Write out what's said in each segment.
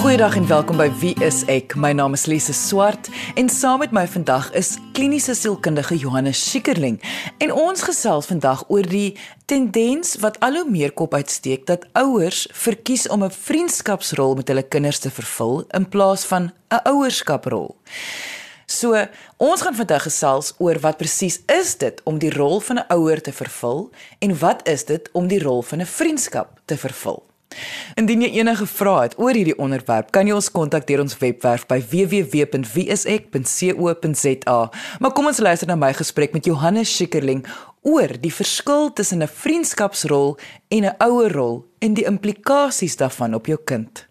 Goeiedag en welkom by Wie is ek? My naam is Lise Swart en saam met my vandag is kliniese sielkundige Johannes Schikkerling. En ons gesels vandag oor die tendens wat al hoe meer kop uitsteek dat ouers verkies om 'n vriendskapsrol met hulle kinders te vervul in plaas van 'n ouerskaprol. So, ons gaan vandag gesels oor wat presies is dit om die rol van 'n ouer te vervul en wat is dit om die rol van 'n vriendskap te vervul. Indien jy enige vrae het oor hierdie onderwerp, kan jy ons kontak deur ons webwerf by www.wieisek.co.za. Maar kom ons luister na my gesprek met Johannes Schikkerling oor die verskil tussen 'n vriendskapsrol en 'n ouerrol en die implikasies daarvan op jou kind.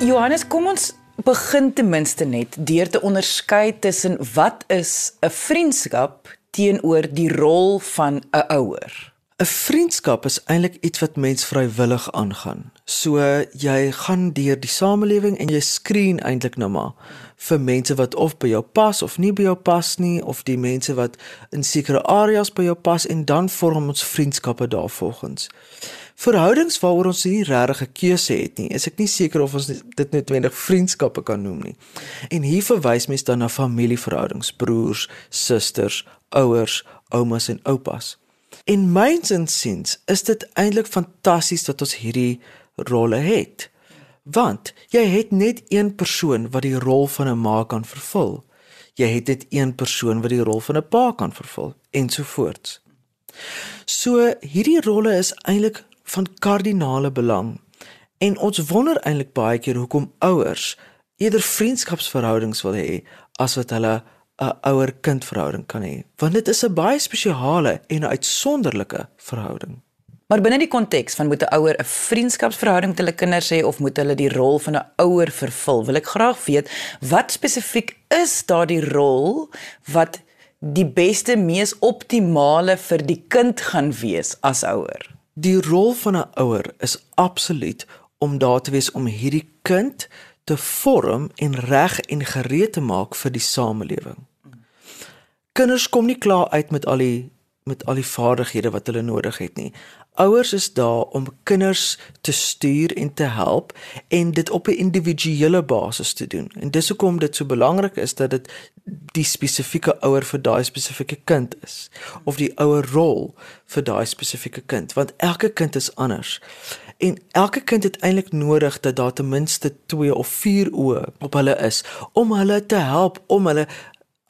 Johannes, kom ons begin ten minste net deur te onderskei tussen wat is 'n vriendskap teenoor die rol van 'n ouer? 'n Vriendskap is eintlik iets wat mens vrywillig aangaan. So jy gaan deur die samelewing en jy skreen eintlik nou maar vir mense wat of by jou pas of nie by jou pas nie of die mense wat in sekere areas by jou pas en dan vorm ons vriendskappe daarvolgens. Verhoudings waaroor ons nie regtig 'n keuse het nie, is ek nie seker of ons dit noodwendig vriendskappe kan noem nie. En hier verwys mens dan na familieverhoudings, broers, susters, ouers, oumas en oupas. En myns insiens is dit eintlik fantasties dat ons hierdie rolle het. Want jy het net een persoon wat die rol van 'n ma kan vervul. Jy het net een persoon wat die rol van 'n pa kan vervul ensovoorts. So hierdie rolle is eintlik van kardinale belang. En ons wonder eintlik baie keer hoekom ouers eerder vriendskapsverhoudings wil hê as wat hulle 'n ouer-kind verhouding kan hê, want dit is 'n baie spesiale en uitsonderlike verhouding. Maar binne die konteks van moet 'n ouer 'n vriendskapsverhouding met hulle kinders hê of moet hulle die rol van 'n ouer vervul? Wil ek graag weet wat spesifiek is daardie rol wat die beste mees optimale vir die kind gaan wees as ouer? Die rol van 'n ouer is absoluut om daar te wees om hierdie kind te vorm en reg en gereed te maak vir die samelewing kinders kom nie klaar uit met al die met al die vaardighede wat hulle nodig het nie. Ouers is daar om kinders te stuur en te help en dit op 'n individuele basis te doen. En dis hoekom dit so belangrik is dat dit die spesifieke ouer vir daai spesifieke kind is of die ouer rol vir daai spesifieke kind, want elke kind is anders. En elke kind het eintlik nodig dat daar ten minste 2 of 4 oë op hulle is om hulle te help om hulle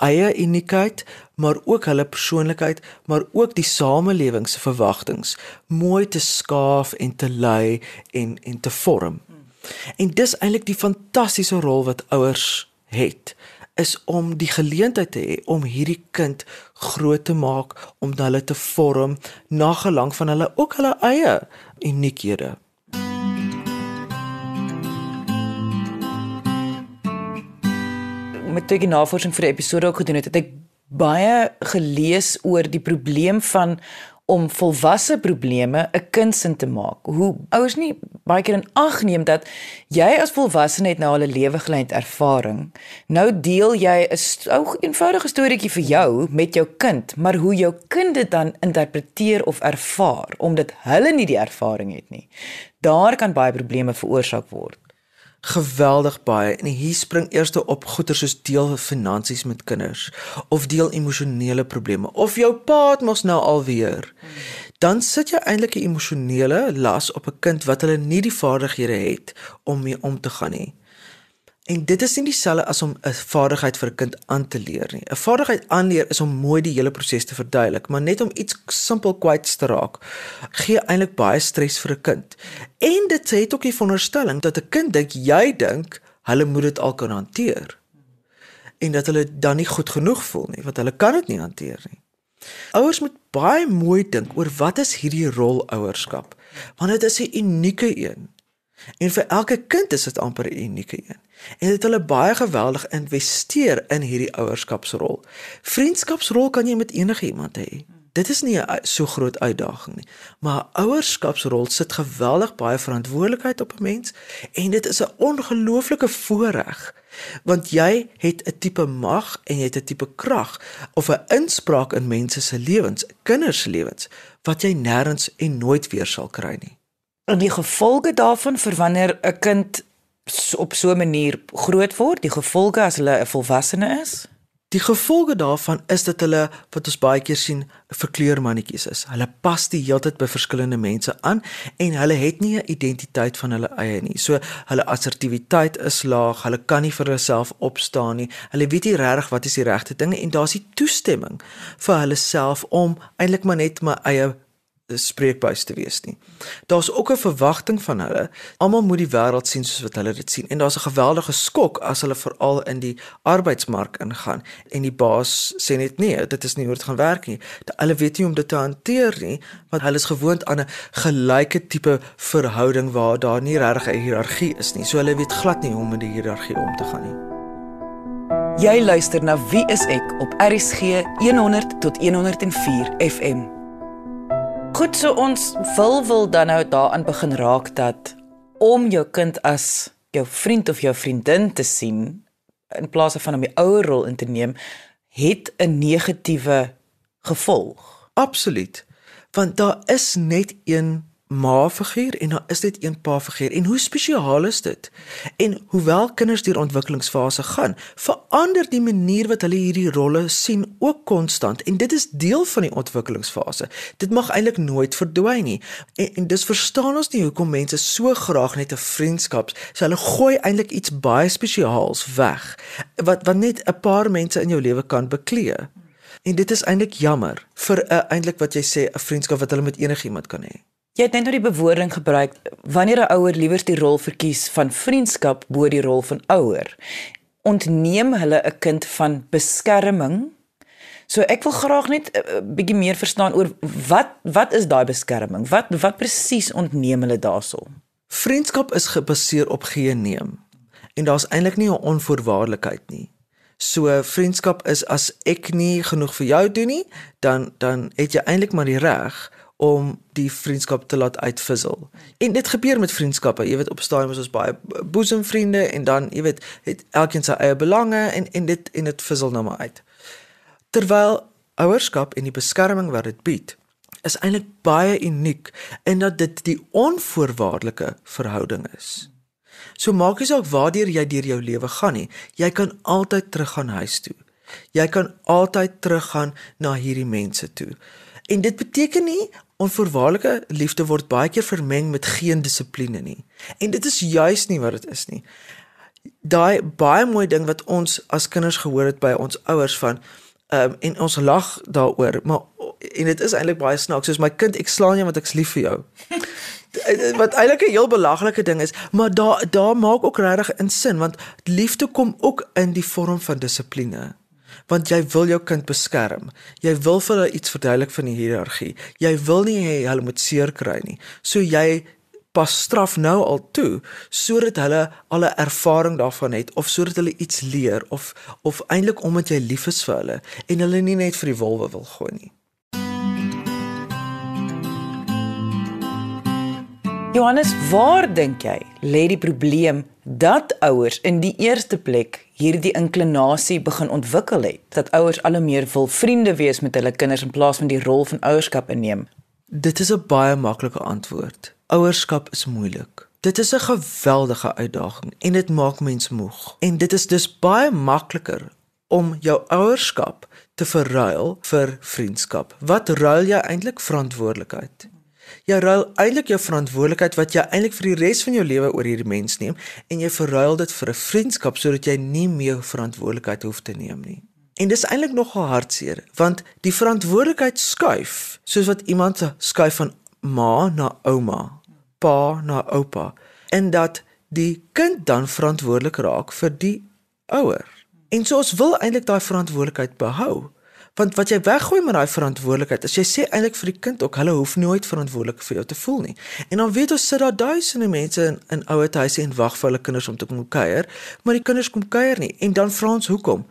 eie uniekheid, maar ook hulle persoonlikheid, maar ook die samelewing se verwagtinge mooi te skaaf en te lei en en te vorm. En dis eintlik die fantastiese rol wat ouers het is om die geleentheid te hê om hierdie kind groot te maak, om hulle te vorm na gelang van hulle ook hulle eie uniekhede. Met toe ek navorsing vir die episode ook gedoen het, het ek baie gelees oor die probleem van om volwasse probleme 'n kindsin te maak. Hoe ouers nie baie keer in ag neem dat jy as volwasse net nou al 'n lewe geleid ervaring. Nou deel jy 'n ou eenvoudige storieetjie vir jou met jou kind, maar hoe jou kind dit dan interpreteer of ervaar omdat hulle nie die ervaring het nie. Daar kan baie probleme veroorsaak word geweldig baie en hier spring eerste op goeie soos deel finansies met kinders of deel emosionele probleme of jou pa het mos nou alweer. Dan sit jy eintlik 'n emosionele las op 'n kind wat hulle nie die vaardighede het om mee om te gaan nie En dit is nie dieselfde as om 'n vaardigheid vir 'n kind aan te leer nie. 'n Vaardigheid aanleer is om mooi die hele proses te verduidelik, maar net om iets simpel kwyt te raak, gee eintlik baie stres vir 'n kind. En dit het ook die veronderstelling dat 'n kind dink jy dink hulle moet dit al kan hanteer. En dat hulle dan nie goed genoeg voel nie, want hulle kan dit nie hanteer nie. Ouers moet baie mooi dink oor wat is hierdie rol ouerskap? Want dit is 'n unieke een. En vir elke kind is dit amper 'n unieke een. En dit hulle baie geweldig investeer in hierdie ouerskapsrol. Vriendskapsrol kan jy met enige iemand hê. Dit is nie 'n so groot uitdaging nie, maar ouerskapsrol sit geweldig baie verantwoordelikheid op 'n mens en dit is 'n ongelooflike voorreg want jy het 'n tipe mag en jy het 'n tipe krag of 'n inspraak in mense se lewens, kinders se lewens wat jy nêrens en nooit weer sal kry nie. En die gevolge daarvan vir wanneer 'n kind op so 'n manier groot word, die gevolge as hulle 'n volwassene is? Die gevolge daarvan is dat hulle wat ons baie keer sien verkleurmannetjies is. Hulle pas die hele tyd by verskillende mense aan en hulle het nie 'n identiteit van hulle eie nie. So hulle assertiwiteit is laag, hulle kan nie vir hulself opstaan nie. Hulle weet nie regtig wat is die regte dinge en daar's nie toestemming vir hulle self om eintlik maar net my eie spreekbuis te wees nie. Daar's ook 'n verwagting van hulle. Almal moet die wêreld sien soos wat hulle dit sien en daar's 'n geweldige skok as hulle veral in die arbeidsmark ingaan en die baas sê net nee, dit is nie hoe dit gaan werk nie. Dat hulle weet nie hoe om dit te hanteer nie, want hulle is gewoond aan 'n gelyke tipe verhouding waar daar nie regtig 'n hiërargie is nie. So hulle weet glad nie hoe om met die hiërargie om te gaan nie. Jy luister na Wie is ek op RSG 100 tot 104 FM. Goed, so ons wil wil dan nou daaraan begin raak dat om jou kind as jou vriend of jou vriendin te sien in plaas van om die ouer rol in te neem, het 'n negatiewe gevolg. Absoluut. Want daar is net een ma-figuur en daar is net een pa-figuur. En hoe spesiaal is dit? En hoewel kinders deur ontwikkelingsfase gaan, verander die manier wat hulle hierdie rolle sien ook konstant en dit is deel van die ontwikkelingsfase. Dit mag eintlik nooit verdwyn nie. En, en dis verstaan ons nie hoekom mense so graag net 'n vriendskap, so hulle gooi eintlik iets baie spesiaals weg wat wat net 'n paar mense in jou lewe kan beklee. En dit is eintlik jammer vir 'n eintlik wat jy sê 'n vriendskap wat hulle met enigiemand kan hê. Jy het net nou die bewoording gebruik wanneer 'n ouer liewer die rol verkies van vriendskap bo die rol van ouer. Ontneem hulle 'n kind van beskerming. So ek wil graag net 'n uh, bietjie meer verstaan oor wat wat is daai beskerming? Wat wat presies ontneem hulle daarso? Vriendskap is gebaseer op gee en neem. En daar's eintlik nie 'n onvoorwaardelikheid nie. So vriendskap is as ek nie genoeg vir jou doen nie, dan dan het jy eintlik maar die reg om die vriendskap te laat uitvissel. En dit gebeur met vriendskappe. Jy weet op stadiums is ons baie boesemvriende en dan jy weet het elkeen sy eie belange en en dit en dit vissel nou maar uit. Terwyl ouerskap en die beskerming wat dit bied is eintlik baie uniek in dat dit die onvoorwaardelike verhouding is. So maak nie saak waardeur jy deur jou lewe gaan nie, jy kan altyd teruggaan huis toe. Jy kan altyd teruggaan na hierdie mense toe. En dit beteken nie onvoorwaardelike liefde word baie keer vermeng met geen dissipline nie. En dit is juis nie wat dit is nie. Daai baie mooi ding wat ons as kinders gehoor het by ons ouers van ehm um, en ons lag daaroor, maar en dit is eintlik baie snaaks soos my kind ek slaan jou want ek's lief vir jou. wat eintlik 'n heel belaglike ding is, maar daar daar maak ook regtig in sin want liefde kom ook in die vorm van dissipline want jy wil jou kind beskerm. Jy wil vir hulle iets verduidelik van die hiërargie. Jy wil nie hê hulle moet seer kry nie. So jy pas straf nou al toe sodat hulle al 'n ervaring daarvan het of sodat hulle iets leer of of eintlik omdat jy lief is vir hulle en hulle nie net vir die wolwe wil gooi nie. Johannes, waar dink jy lê die probleem dat ouers in die eerste plek hierdie inklinasie begin ontwikkel het dat ouers al hoe meer wil vriende wees met hulle kinders in plaas van die rol van ouerskap inneem? Dit is 'n baie maklike antwoord. Ouerskap is moeilik. Dit is 'n geweldige uitdaging en dit maak mens moeg. En dit is dus baie makliker om jou ouerskap te verruil vir vriendskap. Wat ruil jy eintlik verantwoordelikheid? Jy ruil eintlik jou verantwoordelikheid wat jy eintlik vir die res van jou lewe oor hierdie mens neem en jy verruil dit vir 'n vriendskap sodat jy nie meer verantwoordelikheid hoef te neem nie. En dis eintlik nogal hartseer want die verantwoordelikheid skuif soos wat iemand skuif van ma na ouma, pa na oupa en dat die kind dan verantwoordelik raak vir die ouer. En so ons wil eintlik daai verantwoordelikheid behou Want wat jy weggooi met daai verantwoordelikheid, is jy sê eintlik vir die kind ook hulle hoef nooit verantwoordelik vir jou te voel nie. En dan weet ons sit daar duisende mense in in ouer huise en wag vir hulle kinders om te kom kuier, maar die kinders kom kuier nie. En dan vra ons hoekom?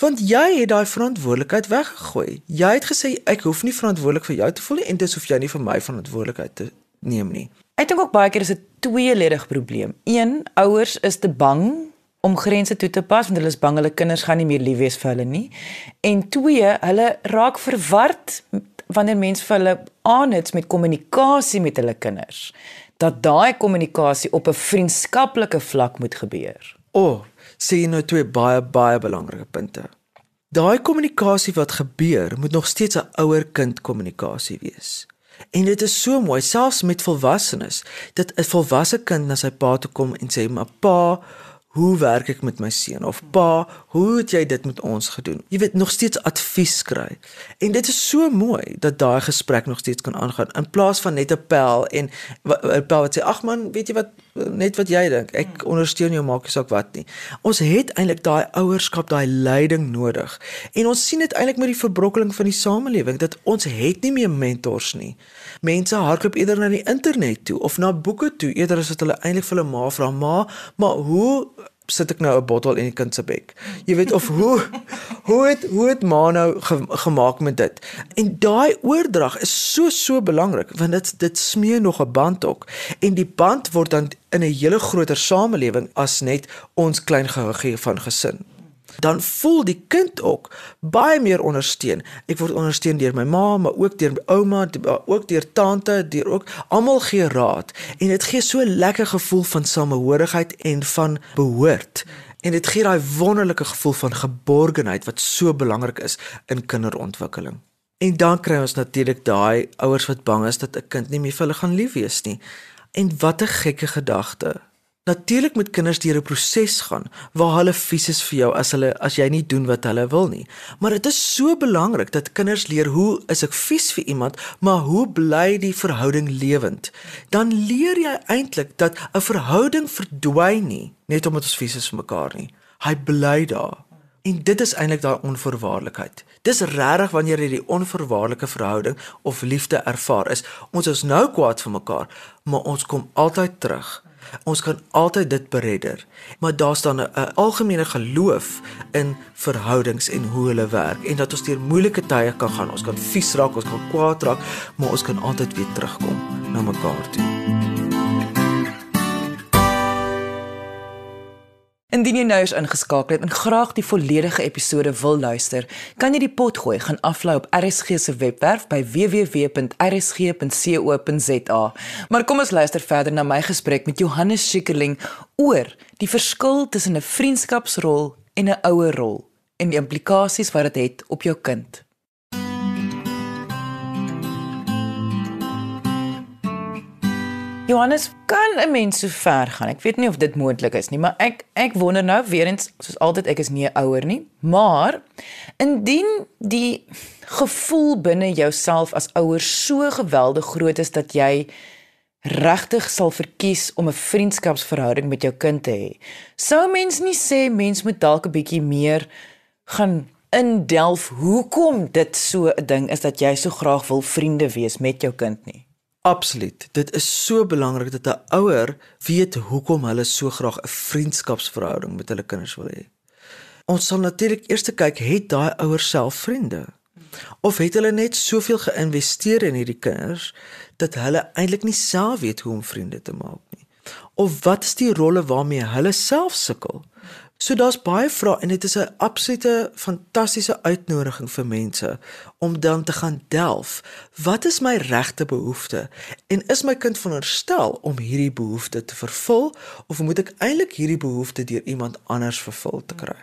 Want jy het daai verantwoordelikheid weggegooi. Jy het gesê ek hoef nie verantwoordelik vir jou te voel nie en dis hoef jy nie vir my verantwoordelikheid te neem nie. Ek dink ook baie keer is dit 'n tweeledige probleem. Een, ouers is te bang om grense toe te pas want hulle is bang hulle kinders gaan nie meer lief wees vir hulle nie. En twee, hulle raak verward wanneer mense vir hulle aanhits met kommunikasie met hulle kinders dat daai kommunikasie op 'n vriendskaplike vlak moet gebeur. O, oh, sê jy nou twee baie baie belangrike punte. Daai kommunikasie wat gebeur, moet nog steeds 'n ouer-kind kommunikasie wees. En dit is so mooi selfs met volwassenes dat 'n volwasse kind na sy pa toe kom en sê: "Maar pa, hoe werk ek met my seun of pa, hoe het jy dit met ons gedoen? Jy weet nog steeds advies kry. En dit is so mooi dat daai gesprek nog steeds kan aangaan in plaas van net 'n pel en 'n pel wat sê ag man, weet jy wat net wat jy dink. Ek ondersteun jou maak nie saak wat nie. Ons het eintlik daai ouerskap, daai leiding nodig. En ons sien dit eintlik met die verbrokkeling van die samelewing dat ons het nie meer mentors nie. Mense hardloop eerder na die internet toe of na boeke toe eerder as wat hulle eintlik vir hulle ma vra, "Ma, maar hoe sit ek nou 'n bottel in die kind se bek. Jy weet of hoe hoe het hoe het ma nou ge, gemaak met dit. En daai oordrag is so so belangrik want dit dit smee nog 'n band ook. En die band word dan in 'n hele groter samelewing as net ons klein geheugie van gesin dan voel die kind ook baie meer ondersteun. Ek word ondersteun deur my ma, maar ook deur my ouma, ook deur tante, deur ook almal gee raad en dit gee so 'n lekker gevoel van samehorigheid en van behoort. En dit gee daai wonderlike gevoel van geborgenheid wat so belangrik is in kinderontwikkeling. En dan kry ons natuurlik daai ouers wat bang is dat 'n kind nie meer vir hulle gaan lief wees nie. En wat 'n gekke gedagte. Natuurlik moet kinders deur 'n proses gaan waar hulle vies is vir jou as hulle as jy nie doen wat hulle wil nie. Maar dit is so belangrik dat kinders leer hoe is ek vies vir iemand, maar hoe bly die verhouding lewend? Dan leer jy eintlik dat 'n verhouding verdwyn nie net omdat ons vies is vir mekaar nie. Hy bly daar. En dit is eintlik daai onvoorwaardelikheid. Dis regtig wanneer jy die onvoorwaardelike verhouding of liefde ervaar is. Ons is nou kwaad vir mekaar, maar ons kom altyd terug. Ons kan altyd dit beredder. Maar daar staan 'n algemene geloof in verhoudings en hoe hulle werk en dat ons deur moeilike tye kan gaan. Ons kan vies raak, ons kan kwaad raak, maar ons kan altyd weer terugkom na mekaar toe. Indien jy nou is ingeskakel en graag die volledige episode wil luister, kan jy die pot gooi gaan aflaai op RSG se webwerf by www.rsg.co.za. Maar kom ons luister verder na my gesprek met Johannes Schikkerling oor die verskil tussen 'n vriendskapsrol en 'n ouer rol en die implikasies wat dit het, het op jou kind. Johannes, kan 'n mens so ver gaan? Ek weet nie of dit moontlik is nie, maar ek ek wonder nou weer eens, soos altyd ek is nie ouer nie, maar indien die gevoel binne jouself as ouer so geweldig groot is dat jy regtig sal verkies om 'n vriendskapsverhouding met jou kind te hê. Sou mens nie sê mens moet dalk 'n bietjie meer gaan indelf hoekom dit so 'n ding is dat jy so graag wil vriende wees met jou kind nie? Absoluut. Dit is so belangrik dat 'n ouer weet hoekom hulle so graag 'n vriendskapsverhouding met hulle kinders wil hê. Ons sal natuurlik eers kyk, het daai ouers self vriende? Of het hulle net soveel geïnvesteer in hierdie kinders dat hulle eintlik nie self weet hoe om vriende te maak nie? Of wat is die rolle waarmee hulle self sukkel? So daar's baie vrae en dit is 'n absolute fantastiese uitnodiging vir mense om dan te gaan delf. Wat is my regte behoefte? En is my kind veronderstel om hierdie behoefte te vervul of moet ek eintlik hierdie behoefte deur iemand anders vervul te kry?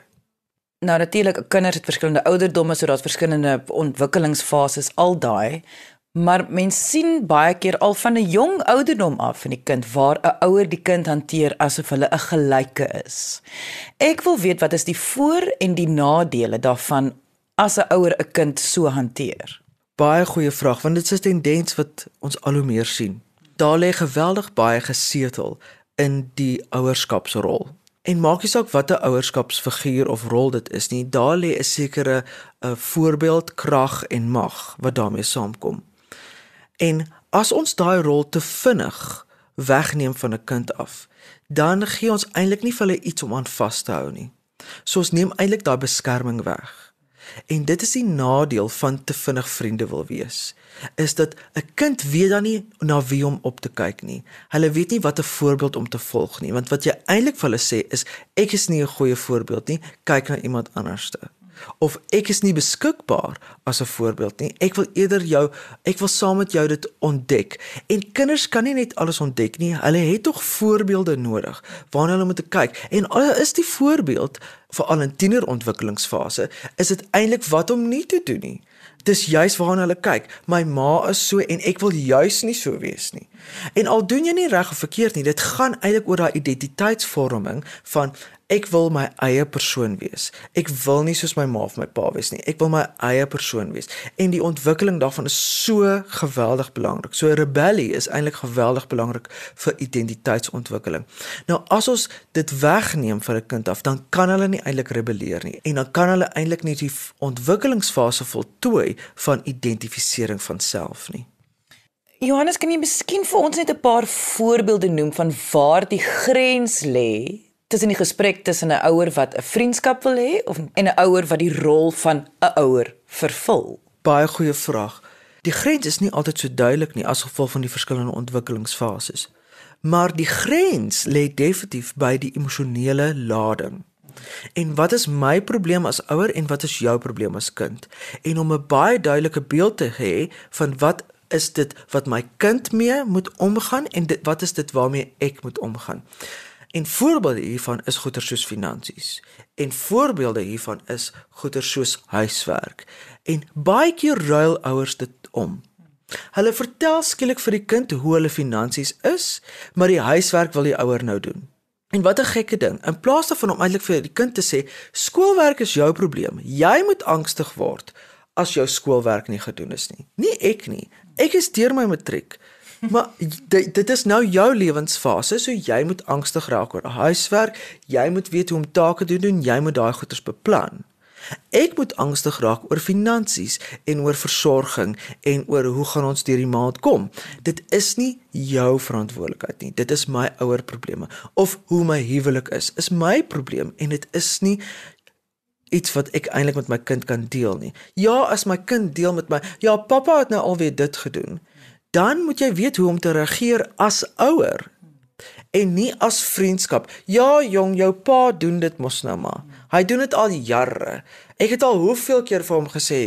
Nou natuurlik, kinders het verskillende ouderdomme, so daar's verskillende ontwikkelingsfases al daai. Maar mens sien baie keer al van 'n jong ouderdom af van die kind waar 'n ouer die kind hanteer asof hulle 'n gelyke is. Ek wil weet wat is die voor en die nadele daarvan as 'n ouer 'n kind so hanteer? Baie goeie vraag want dit is 'n tendens wat ons al hoe meer sien. Daar lê geweldig baie gesetel in die ouerskapsrol. En maak nie saak watter ouerskapsfiguur of rol dit is nie, daar lê 'n sekere 'n uh, voorbeeld, krag en mag wat daarmee saamkom. En as ons daai rol te vinnig wegneem van 'n kind af, dan gee ons eintlik nie vir hulle iets om aan vas te hou nie. So ons neem eintlik daai beskerming weg. En dit is die nadeel van te vinnig vriende wil wees. Is dat 'n kind weet dan nie na wie om op te kyk nie. Hulle weet nie wat 'n voorbeeld om te volg nie, want wat jy eintlik vir hulle sê is ek is nie 'n goeie voorbeeld nie, kyk na iemand anderste of ek is nie beskikbaar as 'n voorbeeld nie. Ek wil eerder jou ek wil saam met jou dit ontdek. En kinders kan nie net alles ontdek nie. Hulle het tog voorbeelde nodig waarna hulle moet kyk. En al is die voorbeeld veral in tienerontwikkelingsfase, is dit eintlik wat om nie te doen nie. Dis juis waarna hulle kyk. My ma is so en ek wil juis nie so wees nie. En al doen jy nie reg of verkeerd nie, dit gaan eintlik oor daai identiteitsvorming van ek wil my eie persoon wees. Ek wil nie soos my ma of my pa wees nie. Ek wil my eie persoon wees. En die ontwikkeling daarvan is so geweldig belangrik. So rebellie is eintlik geweldig belangrik vir identiteitsontwikkeling. Nou as ons dit wegneem vir 'n kind af, dan kan hulle nie eintlik rebelleer nie en dan kan hulle eintlik nie die ontwikkelingsfase voltooi van identifisering van self nie. Johannes, kan jy miskien vir ons net 'n paar voorbeelde noem van waar die grens lê tussen die gesprek tussen 'n ouer wat 'n vriendskap wil hê of en 'n ouer wat die rol van 'n ouer vervul? Baie goeie vraag. Die grens is nie altyd so duidelik nie as gevolg van die verskillende ontwikkelingsfases. Maar die grens lê definitief by die emosionele lading. En wat is my probleem as ouer en wat is jou probleem as kind? En om 'n baie duidelike beeld te hê van wat is dit wat my kind mee moet omgaan en dit, wat is dit waarmee ek moet omgaan? En voorbeelde hiervan is goeder soos finansies. En voorbeelde hiervan is goeder soos huiswerk. En baie keer ruil ouers dit om. Hulle vertel skielik vir die kind hoe hulle finansies is, maar die huiswerk wil die ouer nou doen. En wat 'n gekke ding. In plaas daarvan om eintlik vir die kind te sê, skoolwerk is jou probleem. Jy moet angstig word as jou skoolwerk nie gedoen is nie. Nie ek nie. Ek is deur my matriek. Maar dit, dit is nou jou lewensfase, so jy moet angstig raak oor huiswerk, jy moet weet hoe om take te doen, jy moet daai goeders beplan. Ek moet angstig raak oor finansies en oor versorging en oor hoe gaan ons deur die maand kom. Dit is nie jou verantwoordelikheid nie. Dit is my ouer probleme of hoe my huwelik is, is my probleem en dit is nie iets wat ek eintlik met my kind kan deel nie. Ja, as my kind deel met my, ja, pappa het nou alweer dit gedoen dan moet jy weet hoe om te reageer as ouer en nie as vriendskap. Ja, jong, jou pa doen dit mos nou maar. Hy doen dit al jare. Ek het al hoeveel keer vir hom gesê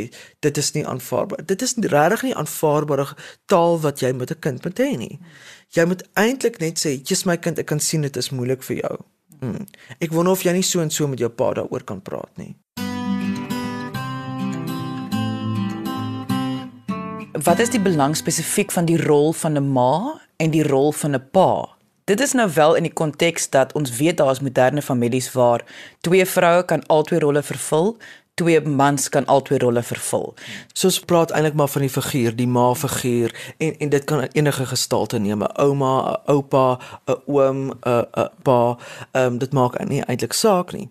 dit is nie aanvaarbaar. Dit is regtig nie aanvaarbare taal wat jy met 'n kind moet hê nie. Jy moet eintlik net sê, "Jesus my kind, ek kan sien dit is moeilik vir jou." Hmm. Ek wonder of jy nie so en so met jou pa daaroor kan praat nie. Wat is die belang spesifiek van die rol van 'n ma en die rol van 'n pa? Dit is nou wel in die konteks dat ons weet daar is moderne families waar twee vroue kan albei rolle vervul, twee mans kan albei rolle vervul. So ons praat eintlik maar van die figuur, die ma figuur en en dit kan enige gestalte neem, 'n ouma, 'n oupa, 'n oom, 'n pa, ehm um, dit maak nie eintlik saak nie.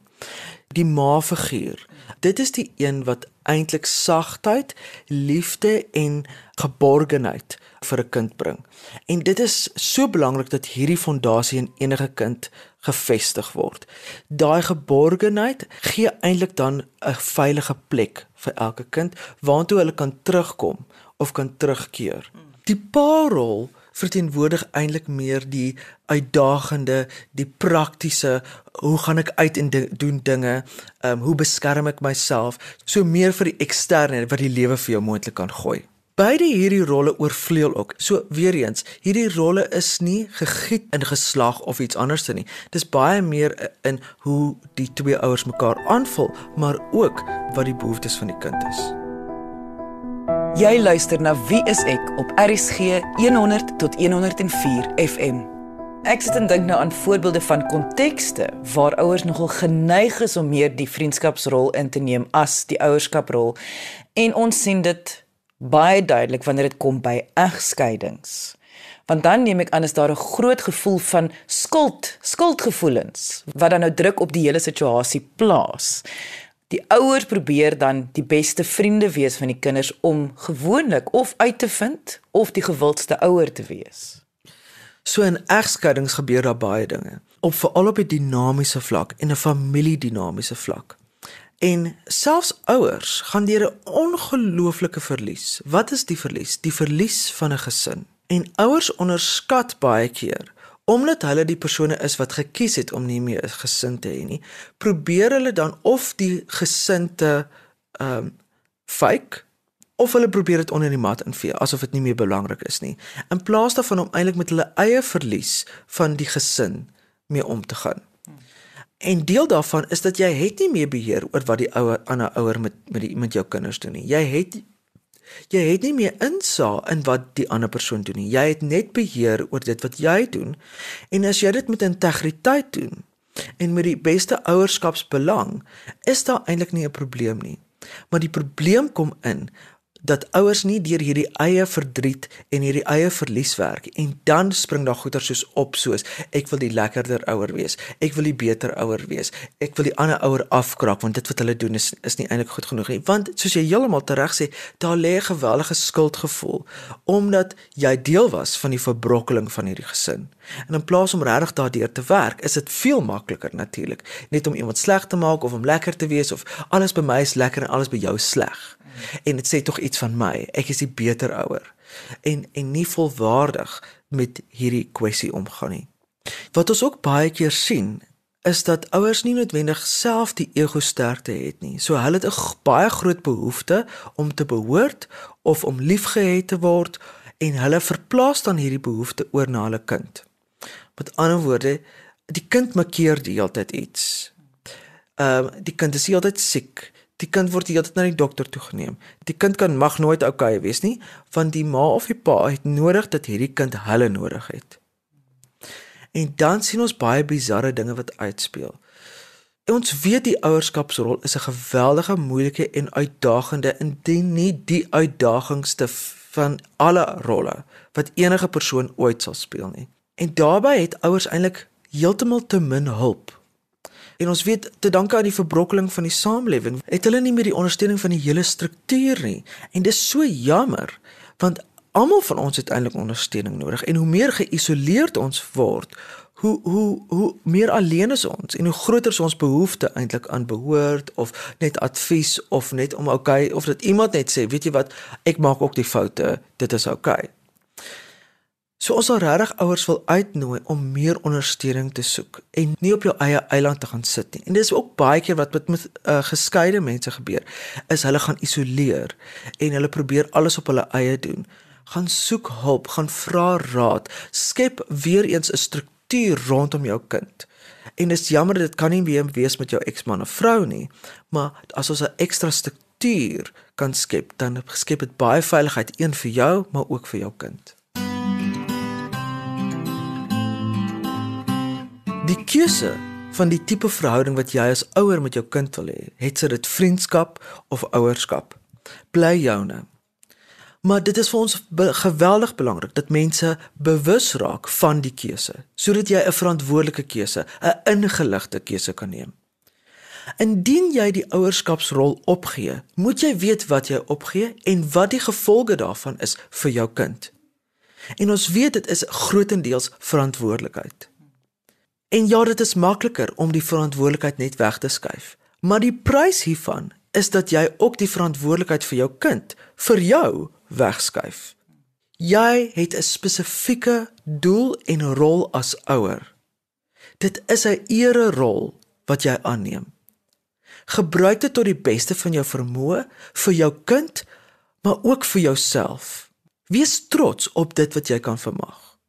Die ma figuur. Dit is die een wat eintlik sagtheid, liefde en geborgenheid vir 'n kind bring. En dit is so belangrik dat hierdie fondasie in enige kind gevestig word. Daai geborgenheid gee eintlik dan 'n veilige plek vir elke kind waartoe hulle kan terugkom of kan terugkeer. Die parol verteenwoordig eintlik meer die uitdagende, die praktiese, hoe gaan ek uit en doen dinge? Ehm um, hoe beskerm ek myself? So meer vir die eksterne wat die lewe vir jou moontlik kan gooi. Beide hierdie rolle oorvleuel ook. So weer eens, hierdie rolle is nie gegiet in geslag of iets anders nie. Dis baie meer in hoe die twee ouers mekaar aanvul, maar ook wat die behoeftes van die kind is. Jy luister na Wie is ek op RCG 100 tot 104 FM. Ek sit en dink nou aan voorbeelde van kontekste waar ouers nogal geneig is om meer die vriendskapsrol in te neem as die ouerskaprol en ons sien dit baie duidelik wanneer dit kom by egskeidings Want dan neem ek aan is daar 'n groot gevoel van skuld, skuldgevoelens wat dan nou druk op die hele situasie plaas. Die ouers probeer dan die beste vriende wees van die kinders om gewoonlik of uit te vind of die gewildste ouer te wees. So in egskeidings gebeur daar baie dinge, op veral op 'n dinamiese vlak en 'n familiedinamiese vlak. En selfs ouers gaan deur 'n ongelooflike verlies. Wat is die verlies? Die verlies van 'n gesin. En ouers onderskat baie keer omdat hulle die persone is wat gekies het om nie meer 'n gesin te hê nie, probeer hulle dan of die gesin te ehm um, fake of hulle probeer dit onder die mat invee asof dit nie meer belangrik is nie in plaas daarvan om eintlik met hulle eie verlies van die gesin mee om te gaan. En deel daarvan is dat jy het nie meer beheer oor wat die ouer ander ouer met met die met jou kinders doen nie. Jy het jy het nie meer insaag in wat die ander persoon doen nie. Jy het net beheer oor dit wat jy doen. En as jy dit met integriteit doen en met die beste ouerskapsbelang, is daar eintlik nie 'n probleem nie. Maar die probleem kom in dat ouers nie deur hierdie eie verdriet en hierdie eie verlies werk en dan spring daar goeie soos op soos ek wil die lekkerder ouer wees. Ek wil die beter ouer wees. Ek wil die ander ouer afkraak want dit wat hulle doen is is nie eintlik goed genoeg nie. Want soos jy heeltemal tereg sê daar lê 'n geweldige skuldgevoel omdat jy deel was van die verbrokkeling van hierdie gesin. En in plaas om regtig daardeur te werk is dit veel makliker natuurlik net om iemand sleg te maak of om lekker te wees of alles by my is lekker en alles by jou sleg. En dit sê tog iets van my. Ek is die beter ouer en en nie volwaardig met hierdie kwessie omgaan nie. Wat ons ook baie keer sien is dat ouers nie noodwendig self die ego sterkte het nie. So hulle het 'n baie groot behoefte om te behoort of om liefgehet te word en hulle verplaas dan hierdie behoefte oor na hulle kind. Met ander woorde, die kind maak keer die hele tyd iets. Ehm uh, die kind is heeltyd siek. Die kind word heeltyd na die dokter toe geneem. Die kind kan mag nooit okay wees nie, want die ma of die pa het nodig dat hierdie kind hulle nodig het. En dan sien ons baie bizarre dinge wat uitspeel. En ons weet die ouerskapsrol is 'n geweldige moeilike en uitdagende indien nie die uitdagingste van alle rolle wat enige persoon ooit sal speel nie. En daarbey het ouers eintlik heeltemal te min hulp En ons weet te danke aan die verbrokkeling van die samelewing, het hulle nie meer die ondersteuning van die hele struktuur nie. En dis so jammer, want almal van ons het eintlik ondersteuning nodig. En hoe meer geïsoleerd ons word, hoe hoe hoe meer alleen is ons en hoe groter is ons behoefte eintlik aan behoort of net advies of net om okay of dat iemand net sê, weet jy wat, ek maak ook die foute, dit is okay. So ons sal regtig ouers wil uitnooi om meer ondersteuning te soek en nie op jou eie eiland te gaan sit nie. En dis ook baie keer wat met uh, geskeide mense gebeur, is hulle gaan isoleer en hulle probeer alles op hulle eie doen. Gaan soek hulp, gaan vra raad, skep weer eens 'n struktuur rondom jou kind. En dit is jammer dit kan nie meer wees met jou eksman of vrou nie, maar as ons 'n ekstra struktuur kan skep, dan skep dit baie veiligheid een vir jou, maar ook vir jou kind. Die keuse van die tipe verhouding wat jy as ouer met jou kind wil hê, het sy dit vriendskap of ouerskap, bly joune. Maar dit is vir ons be geweldig belangrik dat mense bewus raak van die keuse, sodat jy 'n verantwoordelike keuse, 'n ingeligte keuse kan neem. Indien jy die ouerskapsrol opgee, moet jy weet wat jy opgee en wat die gevolge daarvan is vir jou kind. En ons weet dit is grootendeels verantwoordelikheid. En ja, dit is makliker om die verantwoordelikheid net weg te skuif. Maar die prys hiervan is dat jy ook die verantwoordelikheid vir jou kind vir jou wegskuif. Jy het 'n spesifieke doel en rol as ouer. Dit is 'n ere rol wat jy aanneem. Gebruik dit tot die beste van jou vermoë vir jou kind, maar ook vir jouself. Wees trots op dit wat jy kan vermag.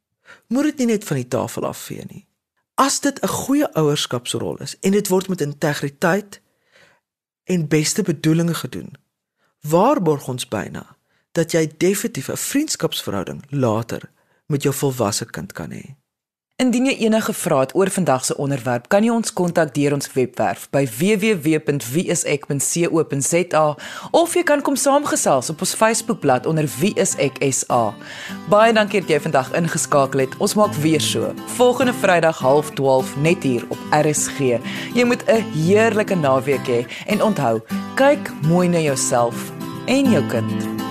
Moet dit nie net van die tafel afvee nie. As dit 'n goeie ouerskapsrol is en dit word met integriteit en beste bedoelings gedoen, waarborg ons byna dat jy definitief 'n vriendskapsverhouding later met jou volwasse kind kan hê. Indien jy enige vrae het oor vandag se onderwerp, kan jy ons kontak deur ons webwerf by www.wieisek.co.za of jy kan kom saamgesels op ons Facebookblad onder wieiseksa. Baie dankie dat jy vandag ingeskakel het. Ons maak weer so. Volgende Vrydag 12:30 net hier op RSG. Jy moet 'n heerlike naweek hê en onthou, kyk mooi na jouself en jou kind.